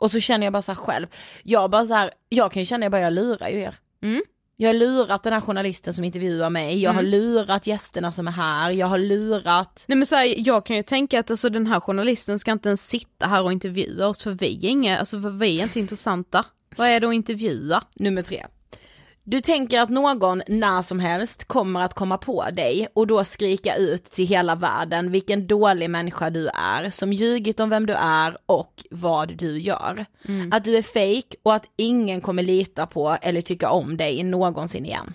och så känner jag bara så själv, jag bara så här, jag kan ju känna jag bara jag lurar ju er. Mm. Jag har lurat den här journalisten som intervjuar mig, jag har lurat gästerna som är här, jag har lurat Nej men så här, jag kan ju tänka att alltså, den här journalisten ska inte ens sitta här och intervjua oss för vi är inga, alltså för vi är inte intressanta. Vad är det att intervjua? Nummer tre. Du tänker att någon när som helst kommer att komma på dig och då skrika ut till hela världen vilken dålig människa du är, som ljugit om vem du är och vad du gör. Att du är fake och att ingen kommer lita på eller tycka om dig någonsin igen.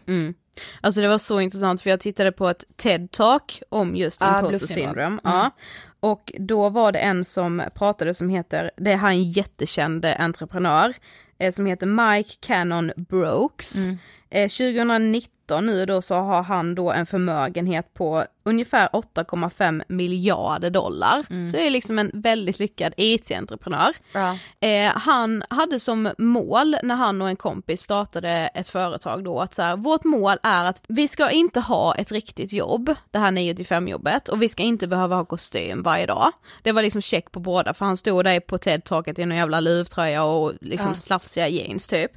Alltså det var så intressant för jag tittade på ett TED-talk om just Ah, imposter syndrome. syndrome. Ja. Och då var det en som pratade som heter, det är han en jättekänd entreprenör, som heter Mike Cannon Brooks. Eh, 2019 nu då så har han då en förmögenhet på ungefär 8,5 miljarder dollar. Så det är liksom en väldigt lyckad IT-entreprenör. Ja. Eh, han hade som mål när han och en kompis startade ett företag då att så här, vårt mål är att vi ska inte ha ett riktigt jobb, det här 9 till 5 jobbet och vi ska inte behöva ha kostym varje dag. Det var liksom check på båda för han stod där på TED-taket i en jävla luvtröja och liksom slafsiga jeans typ.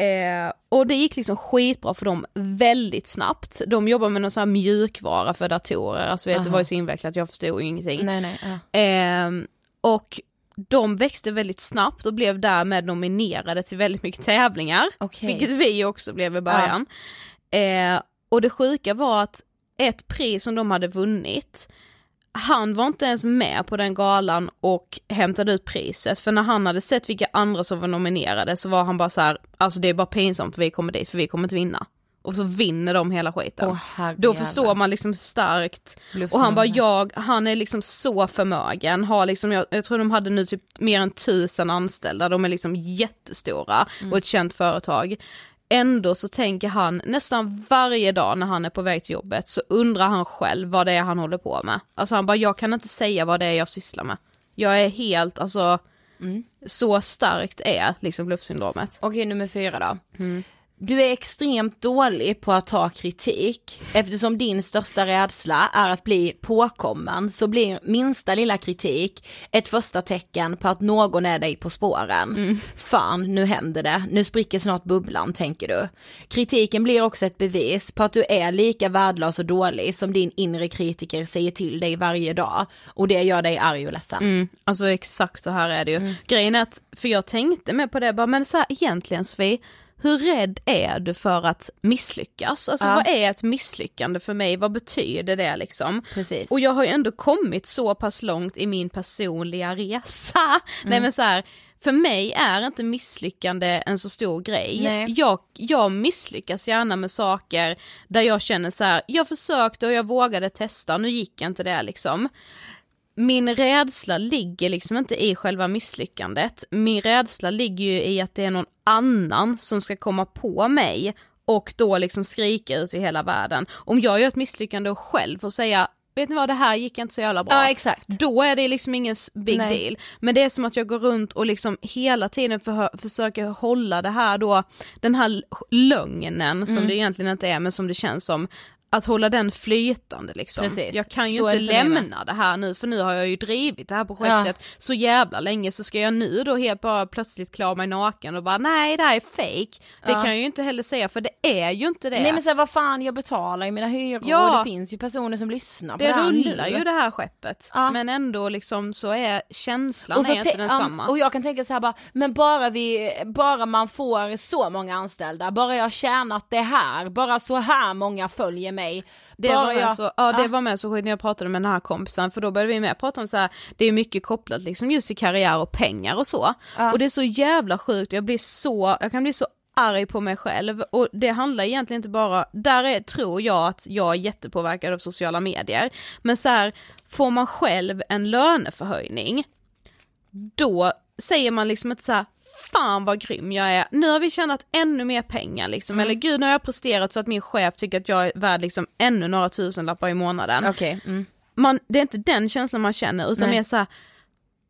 Eh, och det gick liksom skitbra för dem väldigt snabbt. De jobbar med någon sån här mjukvara för datorer, alltså vet, det var ju så invecklat, jag förstod ingenting. Nej nej, ja. Ehm, och de växte väldigt snabbt och blev därmed nominerade till väldigt mycket tävlingar, Okej. vilket vi också blev i början. Eh, och det sjuka var att ett pris som de hade vunnit, han var inte ens med på den galan och hämtade ut priset, för när han hade sett vilka andra som var nominerade så var han bara så här, alltså det är bara pinsamt för vi kommer dit för vi kommer inte vinna. Och så vinner de hela skiten. Åh, Då förstår man liksom starkt och han bara, jag, han är liksom så förmögen, har liksom, jag, jag tror de hade nu typ mer än tusen anställda, de är liksom jättestora och ett känt företag. Ändå så tänker han nästan varje dag när han är på väg till jobbet så undrar han själv vad det är han håller på med. Alltså han bara, jag kan inte säga vad det är jag sysslar med. Jag är helt, alltså, så starkt är liksom bluffsyndromet. Okej, nummer fyra då. Du är extremt dålig på att ta kritik. Eftersom din största rädsla är att bli påkommen så blir minsta lilla kritik ett första tecken på att någon är dig på spåren. Fan, nu händer det. Nu spricker snart bubblan, tänker du. Kritiken blir också ett bevis på att du är lika värdelös och dålig som din inre kritiker säger till dig varje dag. Och det gör dig arg och ledsen. Mm, alltså exakt så här är det ju. Grejen är att, för jag tänkte med på det, bara, men så här, egentligen Sofie, hur rädd är du för att misslyckas? Alltså Ja. vad är ett misslyckande för mig? Vad betyder det liksom? Precis. Och jag har ju ändå kommit så pass långt i min personliga resa. <laughs> Mm. Nej men så här, för mig är inte misslyckande en så stor grej. Nej. Jag, jag misslyckas gärna med saker där jag känner så här, jag försökte och jag vågade testa, nu gick inte det liksom min rädsla ligger liksom inte i själva misslyckandet. Min rädsla ligger ju i att det är någon annan som ska komma på mig och då liksom skrika ut i hela världen. Om jag gör ett misslyckande och själv får säga vet ni vad det här gick inte så jävla bra. Ja, exakt. Då är det liksom ingen big Nej. deal. Men det är som att jag går runt och liksom hela tiden för, försöker hålla det här då, den här lögnen som Mm. det egentligen inte är men som det känns som, att hålla den flytande liksom. Precis. Jag kan ju Så inte det lämna det här nu för nu har jag ju drivit det här projektet så jävla länge så ska jag nu då helt bara plötsligt klara mig naken och bara nej det här är fake. Det kan jag ju inte heller säga för det är ju inte det. Nej men så här, vad fan, jag betalar ju mina hyror Ja. och det finns ju personer som lyssnar på det, det här rullar nu. ju det här skeppet Ja. men ändå liksom så är känslan Och, så är inte te- densamma. ja, och jag kan tänka så här bara, men bara vi, bara man får så många anställda, bara jag tjänat det här, bara så här många följer mig. Det bara var, jag, så, ja, det var med så sjukt när jag pratade med den här kompisen för då började vi med prata om så här, det är mycket kopplat liksom just till karriär och pengar och så. Och det är så jävla sjukt, jag blir så, jag kan bli så arg på mig själv. Och det handlar egentligen inte bara, där är, tror jag att jag är jättepåverkad av sociala medier, men så här, får man själv en löneförhöjning, då säger man liksom inte så här, fan vad grym jag är, nu har vi tjänat ännu mer pengar liksom, eller gud nu har jag presterat så att min chef tycker att jag är värd liksom ännu några tusenlappar i månaden. Okej, mm. Man, det är inte den känslan man känner utan Nej. mer så här,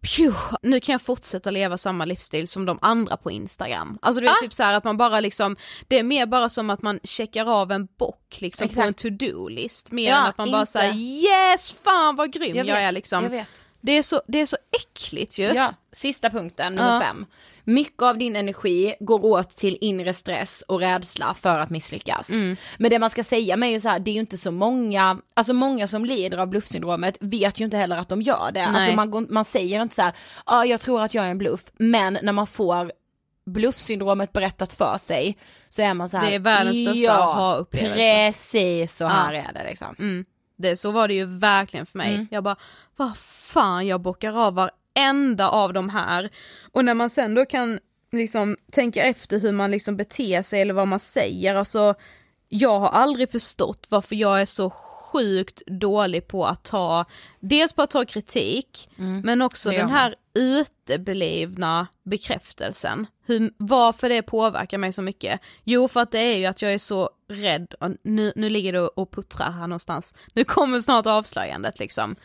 Pju, nu kan jag fortsätta leva samma livsstil som de andra på Instagram. Alltså du vet Ah. typ så att man bara liksom, det är mer bara som att man checkar av en bock liksom på en Exakt. to-do-list. Mer Ja, än att man bara inte- säger yes, fan vad grym jag, Jag vet, är liksom. jag vet. Det är så, det är så äckligt ju. Ja, sista punkten, nummer Ja. fem. Mycket av din energi går åt till inre stress och rädsla för att misslyckas. Mm. Men det man ska säga med är ju så här, det är ju inte så många, alltså många som lider av bluffsyndromet vet ju inte heller att de gör det. Alltså Nej. man, går- man säger inte så ja ah, jag tror att jag är en bluff, men när man får bluffsyndromet berättat för sig så är man så här, Det är världens största ja, aha-upplevelse." precis så här Ja. är det liksom. Mm. Det, så var det ju verkligen för mig. Mm. Jag bara, vad fan jag bockar av varenda av de här. Och när man sen då kan liksom tänka efter hur man liksom beter sig eller vad man säger, alltså jag har aldrig förstått varför jag är så sjukt dålig på att ta, dels på att ta kritik, men också Mm. det gör den här uteblivna bekräftelsen. Hur, varför det påverkar mig så mycket? Jo för att det är ju att jag är så rädd, och nu, nu ligger det och puttrar här någonstans, nu kommer snart avslöjandet liksom.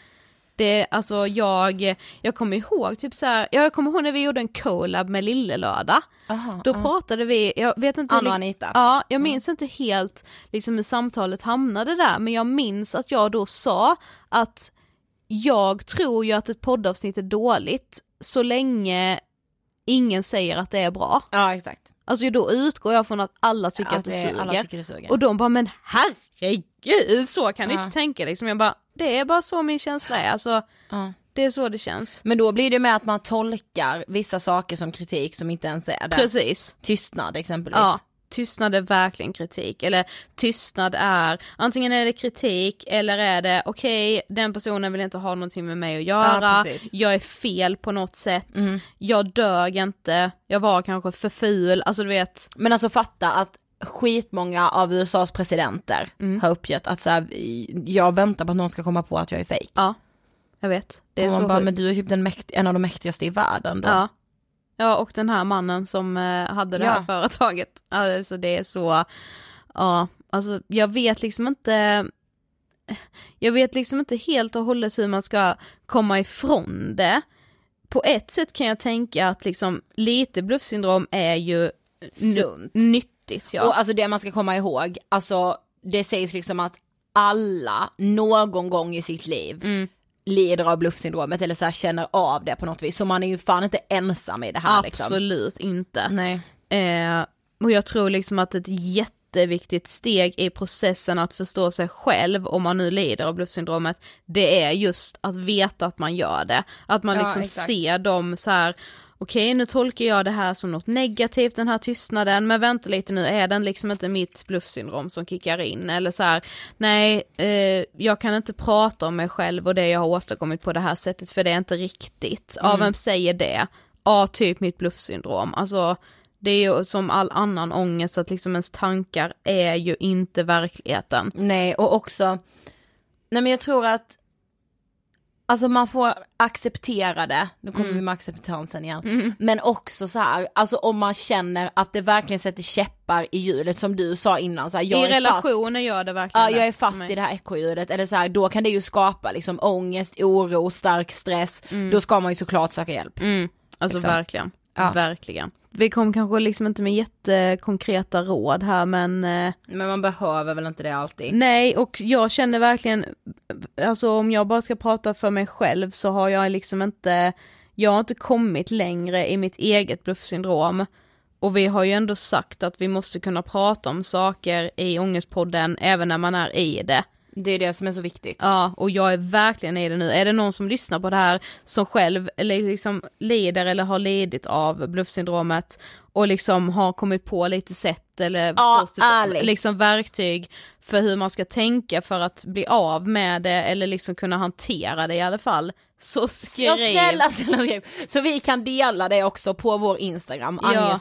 Det, alltså jag, jag kommer ihåg typ så här, jag kommer ihåg när vi gjorde en collab med Lillelördag. Aha, Då ja. pratade vi, jag vet inte Anna och Anita. Ja, jag minns inte helt liksom hur samtalet hamnade där, men jag minns att jag då sa att jag tror ju att ett poddavsnitt är dåligt så länge ingen säger att det är bra. Ja exakt. Alltså då utgår jag från att alla tycker att, Att det det- suger. alla tycker det suger. Och de bara, men herregud, så kan ni Ja. inte tänka liksom. Jag bara, det är bara så min känsla är, alltså Ja. det är så det känns. Men då blir det med att man tolkar vissa saker som kritik som inte ens är det. Precis. Tystnad exempelvis. Ja, tystnad är verkligen kritik. Eller tystnad är, antingen är det kritik eller är det okej, den personen vill inte ha någonting med mig att göra, Ja, jag är fel på något sätt, Mm. jag dög inte, jag var kanske för ful, alltså du vet. Men alltså fatta att skitmånga av USAs presidenter Mm. har uppgett att så här, jag väntar på att någon ska komma på att jag är fake. Ja, jag vet. Det är och så man bara, sjukt. men du är typ den en av de mäktigaste i världen då. Ja. Ja, och den här mannen som eh, hade det här Ja. företaget. Alltså det är så, ja, alltså jag vet liksom inte, jag vet liksom inte helt och hållet hur man ska komma ifrån det. På ett sätt kan jag tänka att liksom lite bluffsyndrom är ju Sunt. Nyttigt ja. Och alltså det man ska komma ihåg, alltså det sägs liksom att alla någon gång i sitt liv Mm. lider av bluffsyndromet eller så känner av det på något vis. Så man är ju fan inte ensam i det här liksom. Absolut inte. Nej. Eh, och jag tror liksom att ett jätteviktigt steg i processen att förstå sig själv om man nu lider av bluffsyndromet, det är just att veta att man gör det. Att man Ja, liksom exakt. ser dem så här. Okej nu tolkar jag det här som något negativt, den här tystnaden, men vänta lite nu, är den liksom inte mitt bluffsyndrom som kickar in? Eller så här, nej, eh, jag kan inte prata om mig själv och det jag har åstadkommit på det här sättet för det är inte riktigt. Ja, vem säger det? Ja, typ mitt bluffsyndrom. Alltså, det är ju som all annan ångest att liksom ens tankar är ju inte verkligheten. Nej och också, nej men jag tror att Alltså man får acceptera det, nu kommer Mm. vi med acceptansen igen, men också så här, alltså om man känner att det verkligen sätter käppar i hjulet som du sa innan, så här, jag I relationer gör det verkligen Ja, jag är fast i det här ekorrhjulet, eller så här, då kan det ju skapa liksom ångest, oro, stark stress, då ska man ju såklart söka hjälp. Mm, alltså Liksom. verkligen, Ja. verkligen. Vi kom kanske liksom inte med jättekonkreta råd här men eh, Men man behöver väl inte det alltid? nej och jag känner verkligen, alltså om jag bara ska prata för mig själv så har jag liksom inte, jag har inte kommit längre i mitt eget bluffsyndrom. Och vi har ju ändå sagt att vi måste kunna prata om saker i Ångestpodden även när man är i det. Det är det som är så viktigt. Ja, och jag är verkligen i det nu. Är det någon som lyssnar på det här som själv liksom lider eller har lidit av bluffsyndromet och liksom har kommit på lite sätt eller Ja, fått liksom verktyg för hur man ska tänka för att bli av med det eller liksom kunna hantera det i alla fall. Så skriv. Ja snälla, snälla skriv. Så vi kan dela det också på vår Instagram, Ja.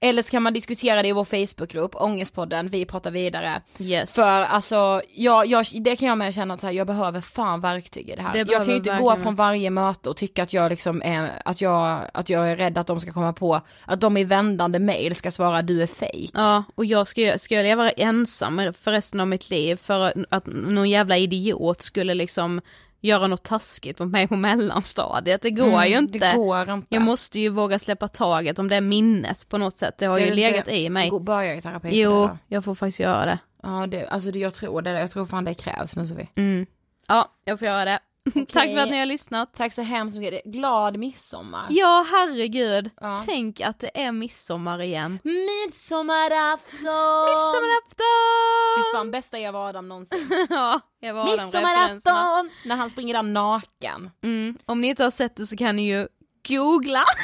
Eller så kan man diskutera det i vår Facebookgrupp, Ångestpodden, vi pratar vidare. Yes. För alltså, jag, jag, det kan jag med känna att så här, jag behöver fan verktyg i det här. Det jag kan ju inte gå från varje möte och tycka att jag liksom är, att jag, att jag är rädd att de ska komma på, att de i vändande mail ska svara du är fake. Ja, och jag ska, ska jag leva ensam för resten av mitt liv för att någon jävla idiot skulle liksom göra något taskigt mot mig på mellanstadiet, det går Mm, ju inte. Det går inte. Jag måste ju våga släppa taget om det minnet på något sätt, det har Ska ju du legat i mig. gå- Börja i terapi Jo, då? jag får faktiskt göra det. Ja, det, alltså det, jag tror det, jag tror fan det krävs nu Sofie. Mm. Ja, jag får göra det. Tack för att ni har lyssnat. Tack så hemskt mycket, glad midsommar. Ja, herregud. Ja. Tänk att det är midsommar igen. Midsommarafton! Midsommarafton! Fy fan, bästa Eva Adam någonsin. <laughs> ja, jag var de referenserna. Midsommarafton! När han springer där naken. Mm. Om ni inte har sett det så kan ni ju googla. <laughs>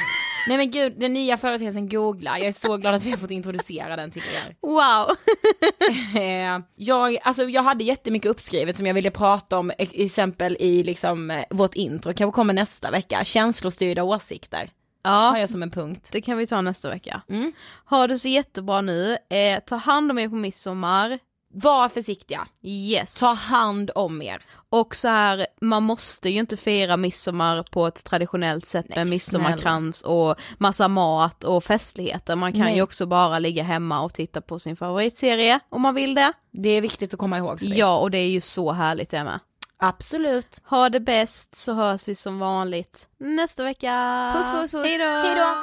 Nej men gud, den nya företeelsen googla, jag är så glad att vi har fått introducera den till er. Wow. <laughs> Eh, jag, alltså jag hade jättemycket uppskrivet som jag ville prata om, exempel i liksom eh, vårt intro, kanske kommer nästa vecka, känslostyrda åsikter. Har Ja, jag som en punkt. det kan vi ta nästa vecka. Mm. Ha det så jättebra nu. Eh, ta hand om er på midsommar. Var försiktiga, Yes. ta hand om er. Och så här, man måste ju inte fira midsommar på ett traditionellt sätt med Nej, midsommarkrans och massa mat och festligheter. Man kan Nej. ju också bara ligga hemma och titta på sin favoritserie om man vill det. Det är viktigt att komma ihåg. Sofie. Ja, och det är ju så härligt det med. Absolut. Ha det bäst så hörs vi som vanligt nästa vecka. Puss puss puss. Hejdå! Hejdå.